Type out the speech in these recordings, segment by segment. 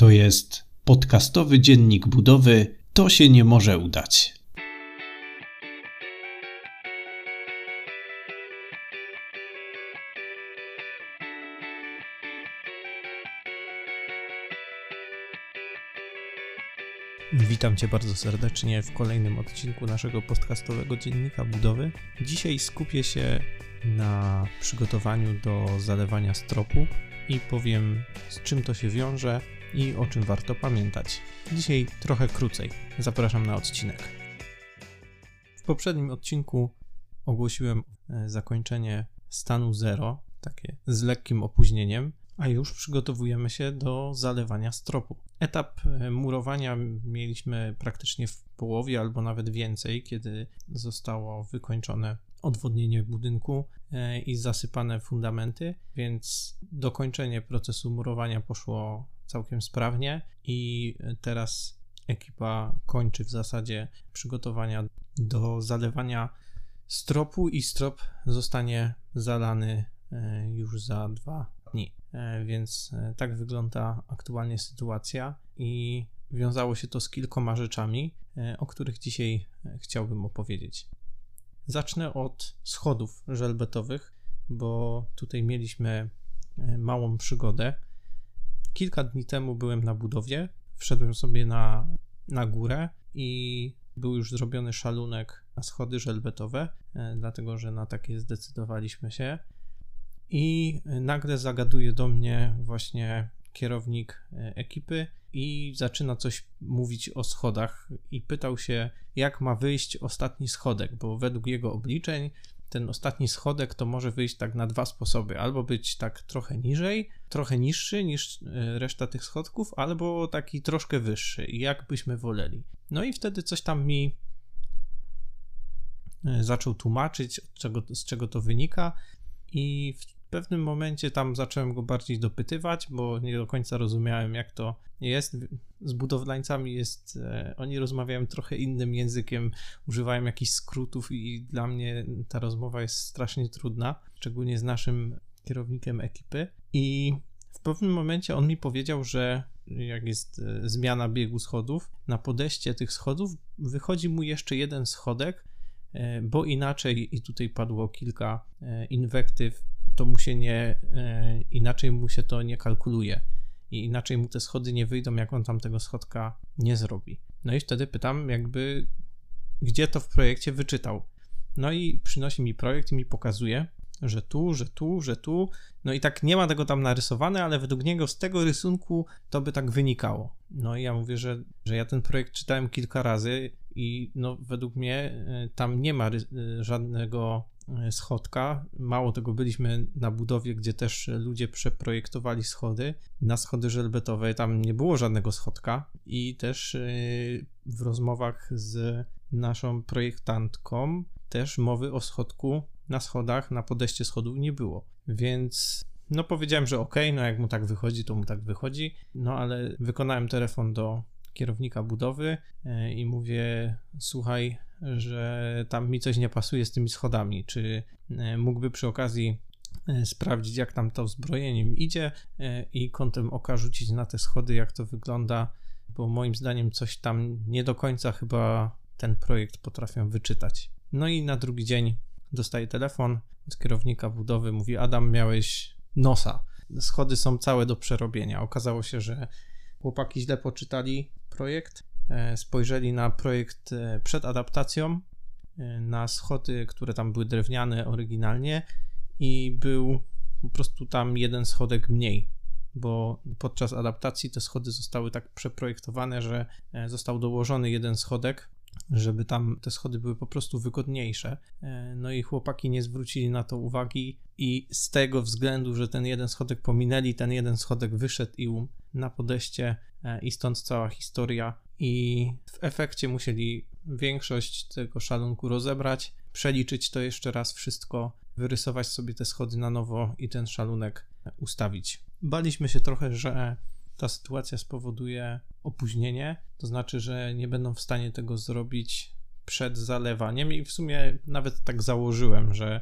To jest podcastowy dziennik budowy. To się nie może udać. Witam Cię bardzo serdecznie w kolejnym odcinku naszego podcastowego dziennika budowy. Dzisiaj skupię się na przygotowaniu do zalewania stropu i powiem z czym to się wiąże i o czym warto pamiętać. Dzisiaj trochę krócej. Zapraszam na odcinek. W poprzednim odcinku ogłosiłem e, zakończenie stanu 0, takie z lekkim opóźnieniem, a już przygotowujemy się do zalewania stropu. Etap e, murowania mieliśmy praktycznie w połowie albo nawet więcej, kiedy zostało wykończone odwodnienie budynku e, i zasypane fundamenty, więc dokończenie procesu murowania poszło całkiem sprawnie i teraz ekipa kończy w zasadzie przygotowania do zalewania stropu i strop zostanie zalany e, już za dwa dni. E, więc tak wygląda aktualnie sytuacja i wiązało się to z kilkoma rzeczami, o których dzisiaj chciałbym opowiedzieć. Zacznę od schodów żelbetowych, bo tutaj mieliśmy e, małą przygodę. Kilka dni temu byłem na budowie, wszedłem sobie na, na górę i był już zrobiony szalunek na schody żelbetowe, e, dlatego że na takie zdecydowaliśmy się. I nagle zagaduje do mnie właśnie kierownik e, ekipy i zaczyna coś mówić o schodach i pytał się, jak ma wyjść ostatni schodek, bo według jego obliczeń ten ostatni schodek to może wyjść tak na dwa sposoby. Albo być tak trochę niżej, trochę niższy niż e, reszta tych schodków, albo taki troszkę wyższy. Jak byśmy woleli. No i wtedy coś tam mi e, zaczął tłumaczyć, czego, z czego to wynika. I pewnym momencie tam zacząłem go bardziej dopytywać, bo nie do końca rozumiałem, jak to jest. Z budowlańcami jest, e, oni rozmawiają trochę innym językiem, używają jakichś skrótów, i dla mnie ta rozmowa jest strasznie trudna, szczególnie z naszym kierownikiem ekipy. I w pewnym momencie on mi powiedział, że jak jest e, zmiana biegu schodów, na podejście tych schodów wychodzi mu jeszcze jeden schodek, e, bo inaczej, i tutaj padło kilka inwektyw, to mu się nie, e, inaczej mu się to nie kalkuluje i inaczej mu te schody nie wyjdą, jak on tam tego schodka nie zrobi. No i wtedy pytam, jakby, gdzie to w projekcie wyczytał. No i przynosi mi projekt i mi pokazuje, że tu, że tu, że tu. No i tak nie ma tego tam narysowane, ale według niego z tego rysunku to by tak wynikało. No i ja mówię, że, że ja ten projekt czytałem kilka razy i no według mnie e, tam nie ma e, żadnego schodka. Mało tego, byliśmy na budowie, gdzie też ludzie przeprojektowali schody. Na schody żelbetowe tam nie było żadnego schodka i też e, w rozmowach z naszą projektantką też mowy o schodku na schodach, na podejście schodów nie było. Więc no powiedziałem, że ok, no jak mu tak wychodzi, to mu tak wychodzi. No ale wykonałem telefon do kierownika budowy e, i mówię: Słuchaj, że tam mi coś nie pasuje z tymi schodami. Czy e, mógłby przy okazji e, sprawdzić, jak tam to zbrojeniem idzie i kątem oka rzucić na te schody, jak to wygląda, bo moim zdaniem coś tam nie do końca chyba ten projekt potrafią wyczytać. No i na drugi dzień dostaję telefon od kierownika budowy, mówi Adam, miałeś nosa. Schody są całe do przerobienia. Okazało się, że chłopaki źle poczytali projekt, e, spojrzeli na projekt e, przed adaptacją, e, na schody, które tam były drewniane oryginalnie i był po prostu tam jeden schodek mniej, bo podczas adaptacji te schody zostały tak przeprojektowane, że został dołożony jeden schodek, żeby tam te schody były po prostu wygodniejsze. No i chłopaki nie zwrócili na to uwagi i z tego względu, że ten jeden schodek pominęli, ten jeden schodek wyszedł i na podejście e, i stąd cała historia. I w efekcie musieli większość tego szalunku rozebrać, przeliczyć to jeszcze raz wszystko, wyrysować sobie te schody na nowo i ten szalunek ustawić. Baliśmy się trochę, że ta sytuacja spowoduje opóźnienie, to znaczy, że nie będą w stanie tego zrobić przed zalewaniem i w sumie nawet tak założyłem, że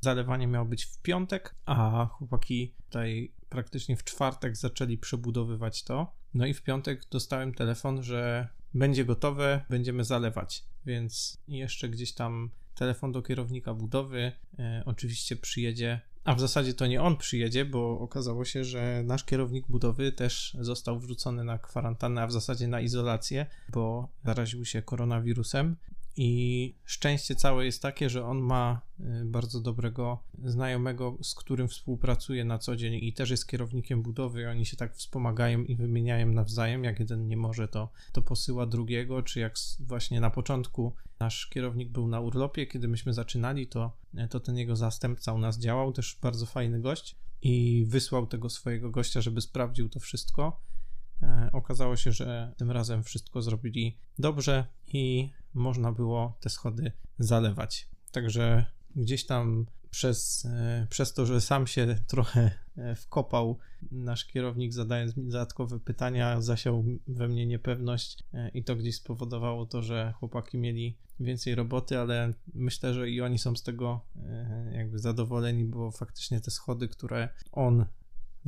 zalewanie miało być w piątek, a chłopaki tutaj praktycznie w czwartek zaczęli przebudowywać to. No i w piątek dostałem telefon, że będzie gotowe, będziemy zalewać. Więc jeszcze gdzieś tam telefon do kierownika budowy. E, oczywiście przyjedzie, a w zasadzie to nie on przyjedzie, bo okazało się, że nasz kierownik budowy też został wrzucony na kwarantannę, a w zasadzie na izolację, bo zaraził się koronawirusem. I szczęście całe jest takie, że on ma y, bardzo dobrego znajomego, z którym współpracuje na co dzień i też jest kierownikiem budowy. Oni się tak wspomagają i wymieniają nawzajem. Jak jeden nie może, to, to posyła drugiego. Czy jak właśnie na początku nasz kierownik był na urlopie, kiedy myśmy zaczynali, to, to ten jego zastępca u nas działał. Też bardzo fajny gość i wysłał tego swojego gościa, żeby sprawdził to wszystko. E, okazało się, że tym razem wszystko zrobili dobrze i można było te schody zalewać. Także gdzieś tam przez, e, przez to, że sam się trochę e, wkopał, nasz kierownik zadając mi dodatkowe pytania, zasiał we mnie niepewność i to gdzieś spowodowało to, że chłopaki mieli więcej roboty, ale myślę, że i oni są z tego jakby zadowoleni, bo faktycznie te schody, które on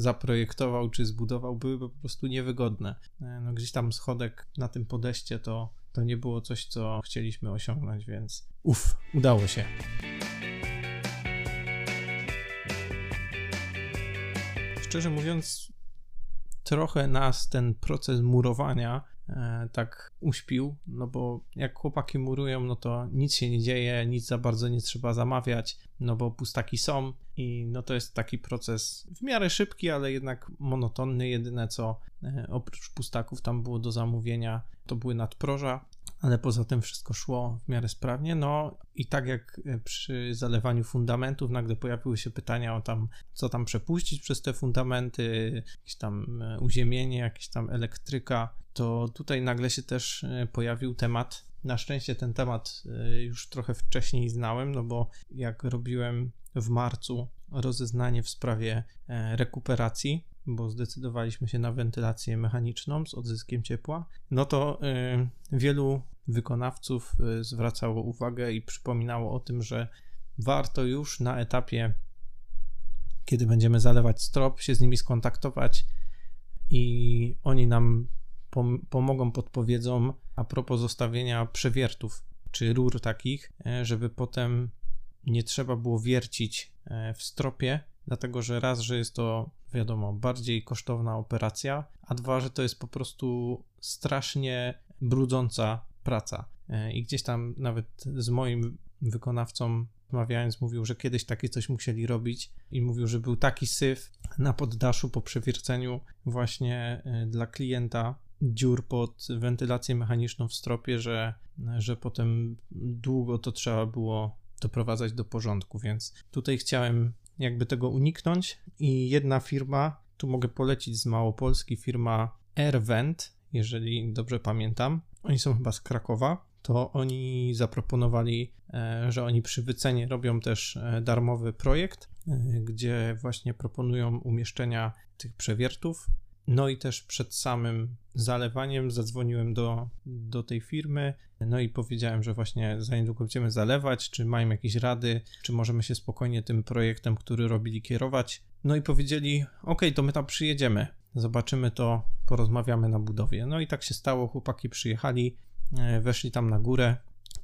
zaprojektował czy zbudował, były po prostu niewygodne. E, no, gdzieś tam schodek na tym podejście to, to nie było coś, co chcieliśmy osiągnąć, więc uff, udało się. Szczerze mówiąc, trochę nas ten proces murowania tak uśpił, no bo jak chłopaki murują, no to nic się nie dzieje, nic za bardzo nie trzeba zamawiać, no bo pustaki są i no to jest taki proces w miarę szybki, ale jednak monotonny. Jedyne co e, oprócz pustaków tam było do zamówienia, to były nadproża, ale poza tym wszystko szło w miarę sprawnie. No i tak jak e, przy zalewaniu fundamentów, nagle pojawiły się pytania o tam, co tam przepuścić przez te fundamenty, jakieś tam e, uziemienie, jakieś tam elektryka, to tutaj nagle się też pojawił temat na szczęście ten temat już trochę wcześniej znałem, no bo jak robiłem w marcu rozeznanie w sprawie e, rekuperacji, bo zdecydowaliśmy się na wentylację mechaniczną z odzyskiem ciepła, no to y, wielu wykonawców y, zwracało uwagę i przypominało o tym, że warto już na etapie, kiedy będziemy zalewać strop, się z nimi skontaktować i oni nam pom pomogą, podpowiedzą a propos zostawienia przewiertów czy rur takich, e, żeby potem nie trzeba było wiercić w stropie, dlatego że raz, że jest to wiadomo bardziej kosztowna operacja, a dwa, że to jest po prostu strasznie brudząca praca. E, I gdzieś tam nawet z moim wykonawcą rozmawiając, mówił, że kiedyś takie coś musieli robić i mówił, że był taki syf na poddaszu po przewierceniu właśnie dla klienta, dziur pod wentylację mechaniczną w stropie, że, że potem długo to trzeba było doprowadzać do porządku, więc tutaj chciałem jakby tego uniknąć. I jedna firma, tu mogę polecić z Małopolski, firma AirVent, jeżeli dobrze pamiętam, oni są chyba z Krakowa, to oni zaproponowali, e, że oni przy wycenie robią też e, darmowy projekt, e, gdzie właśnie proponują umieszczenia tych przewiertów no i też przed samym zalewaniem zadzwoniłem do, do tej firmy, no i powiedziałem, że właśnie za niedługo będziemy zalewać, czy mają jakieś rady, czy możemy się spokojnie tym projektem, który robili, kierować. No i powiedzieli, ok, to my tam przyjedziemy, zobaczymy to, porozmawiamy na budowie. No i tak się stało, chłopaki przyjechali, e, weszli tam na górę,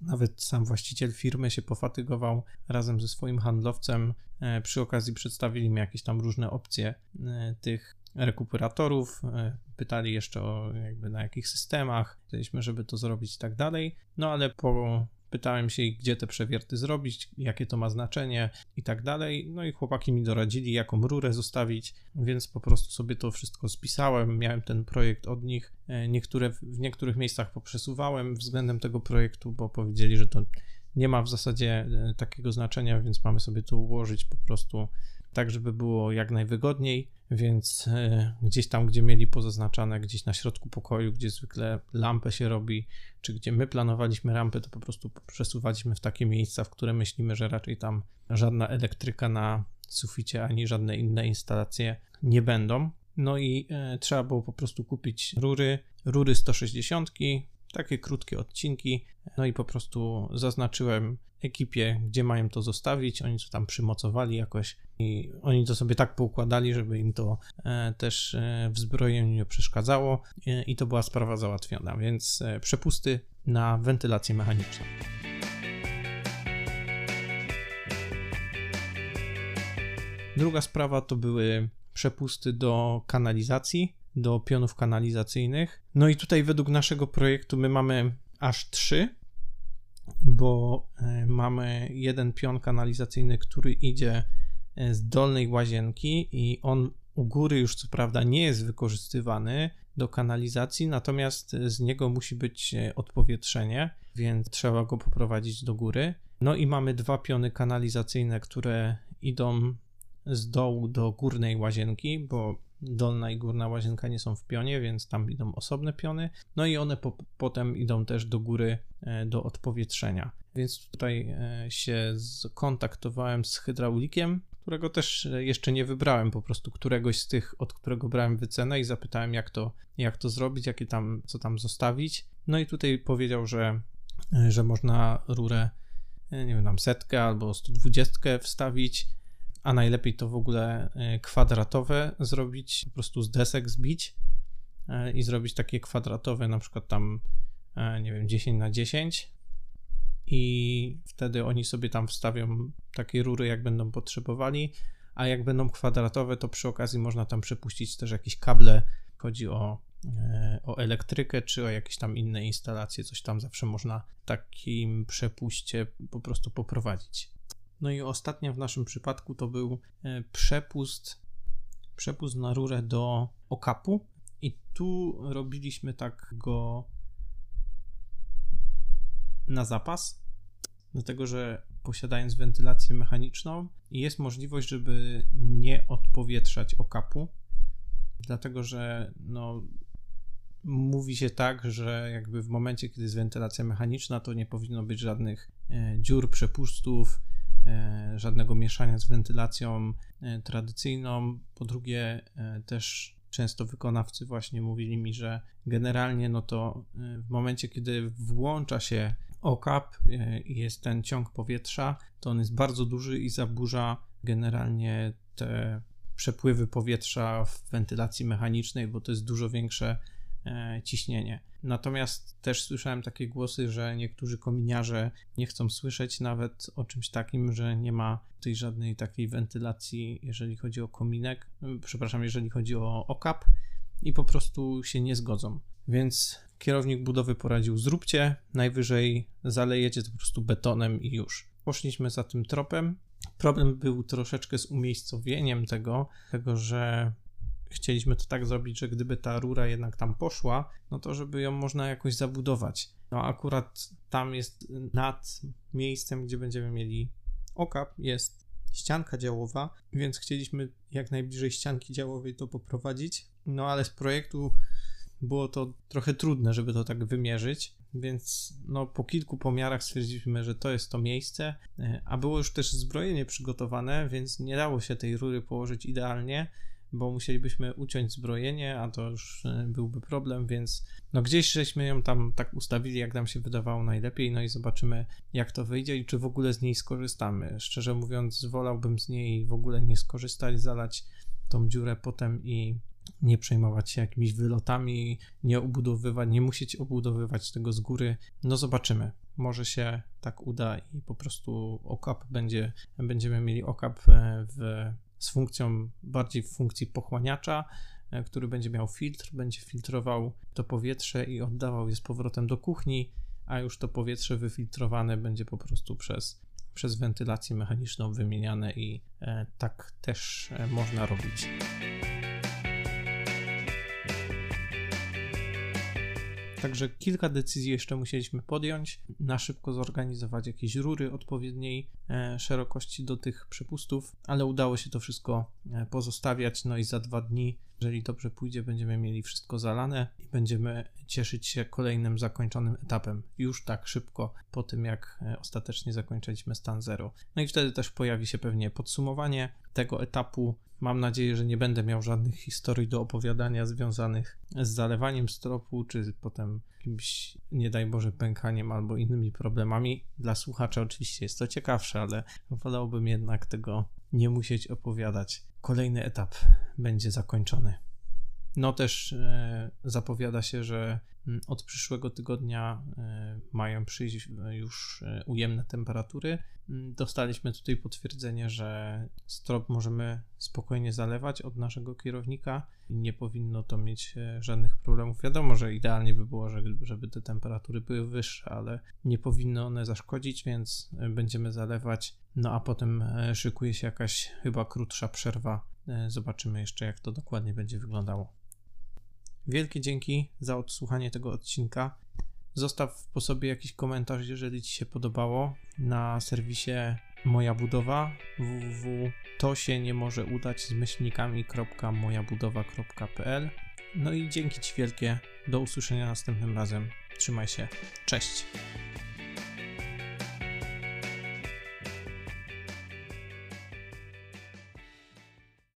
nawet sam właściciel firmy się pofatygował razem ze swoim handlowcem. E, przy okazji przedstawili mi jakieś tam różne opcje e, tych rekuperatorów, e, pytali jeszcze o jakby na jakich systemach, chcieliśmy, żeby to zrobić i tak dalej, no ale po pytałem się gdzie te przewierty zrobić, jakie to ma znaczenie i tak dalej, no i chłopaki mi doradzili, jaką rurę zostawić, więc po prostu sobie to wszystko spisałem, miałem ten projekt od nich, e, niektóre, w niektórych miejscach poprzesuwałem względem tego projektu, bo powiedzieli, że to nie ma w zasadzie e, takiego znaczenia, więc mamy sobie to ułożyć po prostu tak, żeby było jak najwygodniej, więc e, gdzieś tam, gdzie mieli pozaznaczane, gdzieś na środku pokoju, gdzie zwykle lampę się robi, czy gdzie my planowaliśmy rampę, to po prostu przesuwaliśmy w takie miejsca, w które myślimy, że raczej tam żadna elektryka na suficie ani żadne inne instalacje nie będą. No i e, trzeba było po prostu kupić rury, rury 160, takie krótkie odcinki, no i po prostu zaznaczyłem ekipie, gdzie mają to zostawić. Oni to tam przymocowali jakoś i oni to sobie tak poukładali, żeby im to e, też e, w zbrojeniu nie przeszkadzało e, i to była sprawa załatwiona, więc przepusty na wentylację mechaniczną. Druga sprawa to były przepusty do kanalizacji, do pionów kanalizacyjnych. No i tutaj według naszego projektu my mamy aż trzy, bo e, mamy jeden pion kanalizacyjny, który idzie e, z dolnej łazienki i on u góry już co prawda nie jest wykorzystywany do kanalizacji, natomiast z niego musi być e, odpowietrzenie, więc trzeba go poprowadzić do góry. No i mamy dwa piony kanalizacyjne, które idą z dołu do górnej łazienki, bo dolna i górna łazienka nie są w pionie, więc tam idą osobne piony. No i one po, potem idą też do góry e, do odpowietrzenia. Więc tutaj e, się skontaktowałem z hydraulikiem, którego też e, jeszcze nie wybrałem, po prostu któregoś z tych, od którego brałem wycenę i zapytałem, jak to, jak to zrobić, jakie tam, co tam zostawić. No i tutaj powiedział, że, że można rurę, nie wiem, tam setkę albo 120 wstawić a najlepiej to w ogóle e, kwadratowe zrobić, po prostu z desek zbić e, i zrobić takie kwadratowe, na przykład tam, e, nie wiem, 10 na 10 i wtedy oni sobie tam wstawią takie rury, jak będą potrzebowali, a jak będą kwadratowe, to przy okazji można tam przepuścić też jakieś kable, chodzi o, o elektrykę, czy o jakieś tam inne instalacje, coś tam zawsze można takim przepuście po prostu poprowadzić. No i ostatnia w naszym przypadku to był e, przepust, przepust na rurę do okapu. I tu robiliśmy tak go na zapas, dlatego że posiadając wentylację mechaniczną, jest możliwość, żeby nie odpowietrzać okapu, dlatego że no, mówi się tak, że jakby w momencie, kiedy jest wentylacja mechaniczna, to nie powinno być żadnych e, dziur, przepustów, żadnego mieszania z wentylacją e, tradycyjną. Po drugie, e, też często wykonawcy właśnie mówili mi, że generalnie no to w momencie, kiedy włącza się okap i jest ten ciąg powietrza, to on jest bardzo duży i zaburza generalnie te przepływy powietrza w wentylacji mechanicznej, bo to jest dużo większe ciśnienie. Natomiast też słyszałem takie głosy, że niektórzy kominiarze nie chcą słyszeć nawet o czymś takim, że nie ma tej żadnej takiej wentylacji, jeżeli chodzi o kominek, przepraszam, jeżeli chodzi o okap i po prostu się nie zgodzą. Więc kierownik budowy poradził: zróbcie, najwyżej zalejecie to po prostu betonem i już. Poszliśmy za tym tropem. Problem był troszeczkę z umiejscowieniem tego, tego, że chcieliśmy to tak zrobić, że gdyby ta rura jednak tam poszła, no to żeby ją można jakoś zabudować. No akurat tam jest nad miejscem, gdzie będziemy mieli okap, jest ścianka działowa, więc chcieliśmy jak najbliżej ścianki działowej to poprowadzić. No ale z projektu było to trochę trudne, żeby to tak wymierzyć, więc no, po kilku pomiarach stwierdziliśmy, że to jest to miejsce, e, a było już też zbrojenie przygotowane, więc nie dało się tej rury położyć idealnie bo musielibyśmy uciąć zbrojenie, a to już e, byłby problem, więc no gdzieś żeśmy ją tam tak ustawili, jak nam się wydawało najlepiej, no i zobaczymy, jak to wyjdzie i czy w ogóle z niej skorzystamy. Szczerze mówiąc, wolałbym z niej w ogóle nie skorzystać, zalać tą dziurę potem i nie przejmować się jakimiś wylotami, nie obudowywać, nie musieć obudowywać tego z góry. No zobaczymy. Może się tak uda i po prostu okap będzie, będziemy mieli okap e, w z funkcją bardziej w funkcji pochłaniacza, e, który będzie miał filtr, będzie filtrował to powietrze i oddawał je z powrotem do kuchni, a już to powietrze wyfiltrowane będzie po prostu przez, przez wentylację mechaniczną wymieniane i e, tak też e, można robić. Także kilka decyzji jeszcze musieliśmy podjąć. Na szybko zorganizować jakieś rury odpowiedniej e, szerokości do tych przepustów, ale udało się to wszystko e, pozostawiać. No i za dwa dni Jeżeli dobrze pójdzie, będziemy mieli wszystko zalane i będziemy cieszyć się kolejnym zakończonym etapem. Już tak szybko po tym, jak e, ostatecznie zakończyliśmy stan zero. No i wtedy też pojawi się pewnie podsumowanie tego etapu. Mam nadzieję, że nie będę miał żadnych historii do opowiadania związanych z zalewaniem stropu, czy potem jakimś, nie daj Boże, pękaniem albo innymi problemami. Dla słuchacza oczywiście jest to ciekawsze, ale wolałbym jednak tego nie musieć opowiadać. Kolejny etap będzie zakończony. No też e, zapowiada się, że mm, od przyszłego tygodnia e, mają przyjść e, już ujemne temperatury. Mm, Dostaliśmy tutaj potwierdzenie, że strop możemy spokojnie zalewać od naszego kierownika i nie powinno to mieć żadnych problemów. Wiadomo, że idealnie by było, że- żeby te temperatury były wyższe, ale nie powinny one zaszkodzić, więc będziemy zalewać. No a potem szykuje się jakaś chyba krótsza przerwa. Zobaczymy jeszcze, jak to dokładnie będzie wyglądało. Wielkie dzięki za odsłuchanie tego odcinka. Zostaw po sobie jakiś komentarz, jeżeli Ci się podobało, na serwisie Moja Budowa www. Się nie może udać z myślnikami.mojabudowa.pl. No i dzięki Ci wielkie. Do usłyszenia następnym razem. Trzymaj się. Cześć.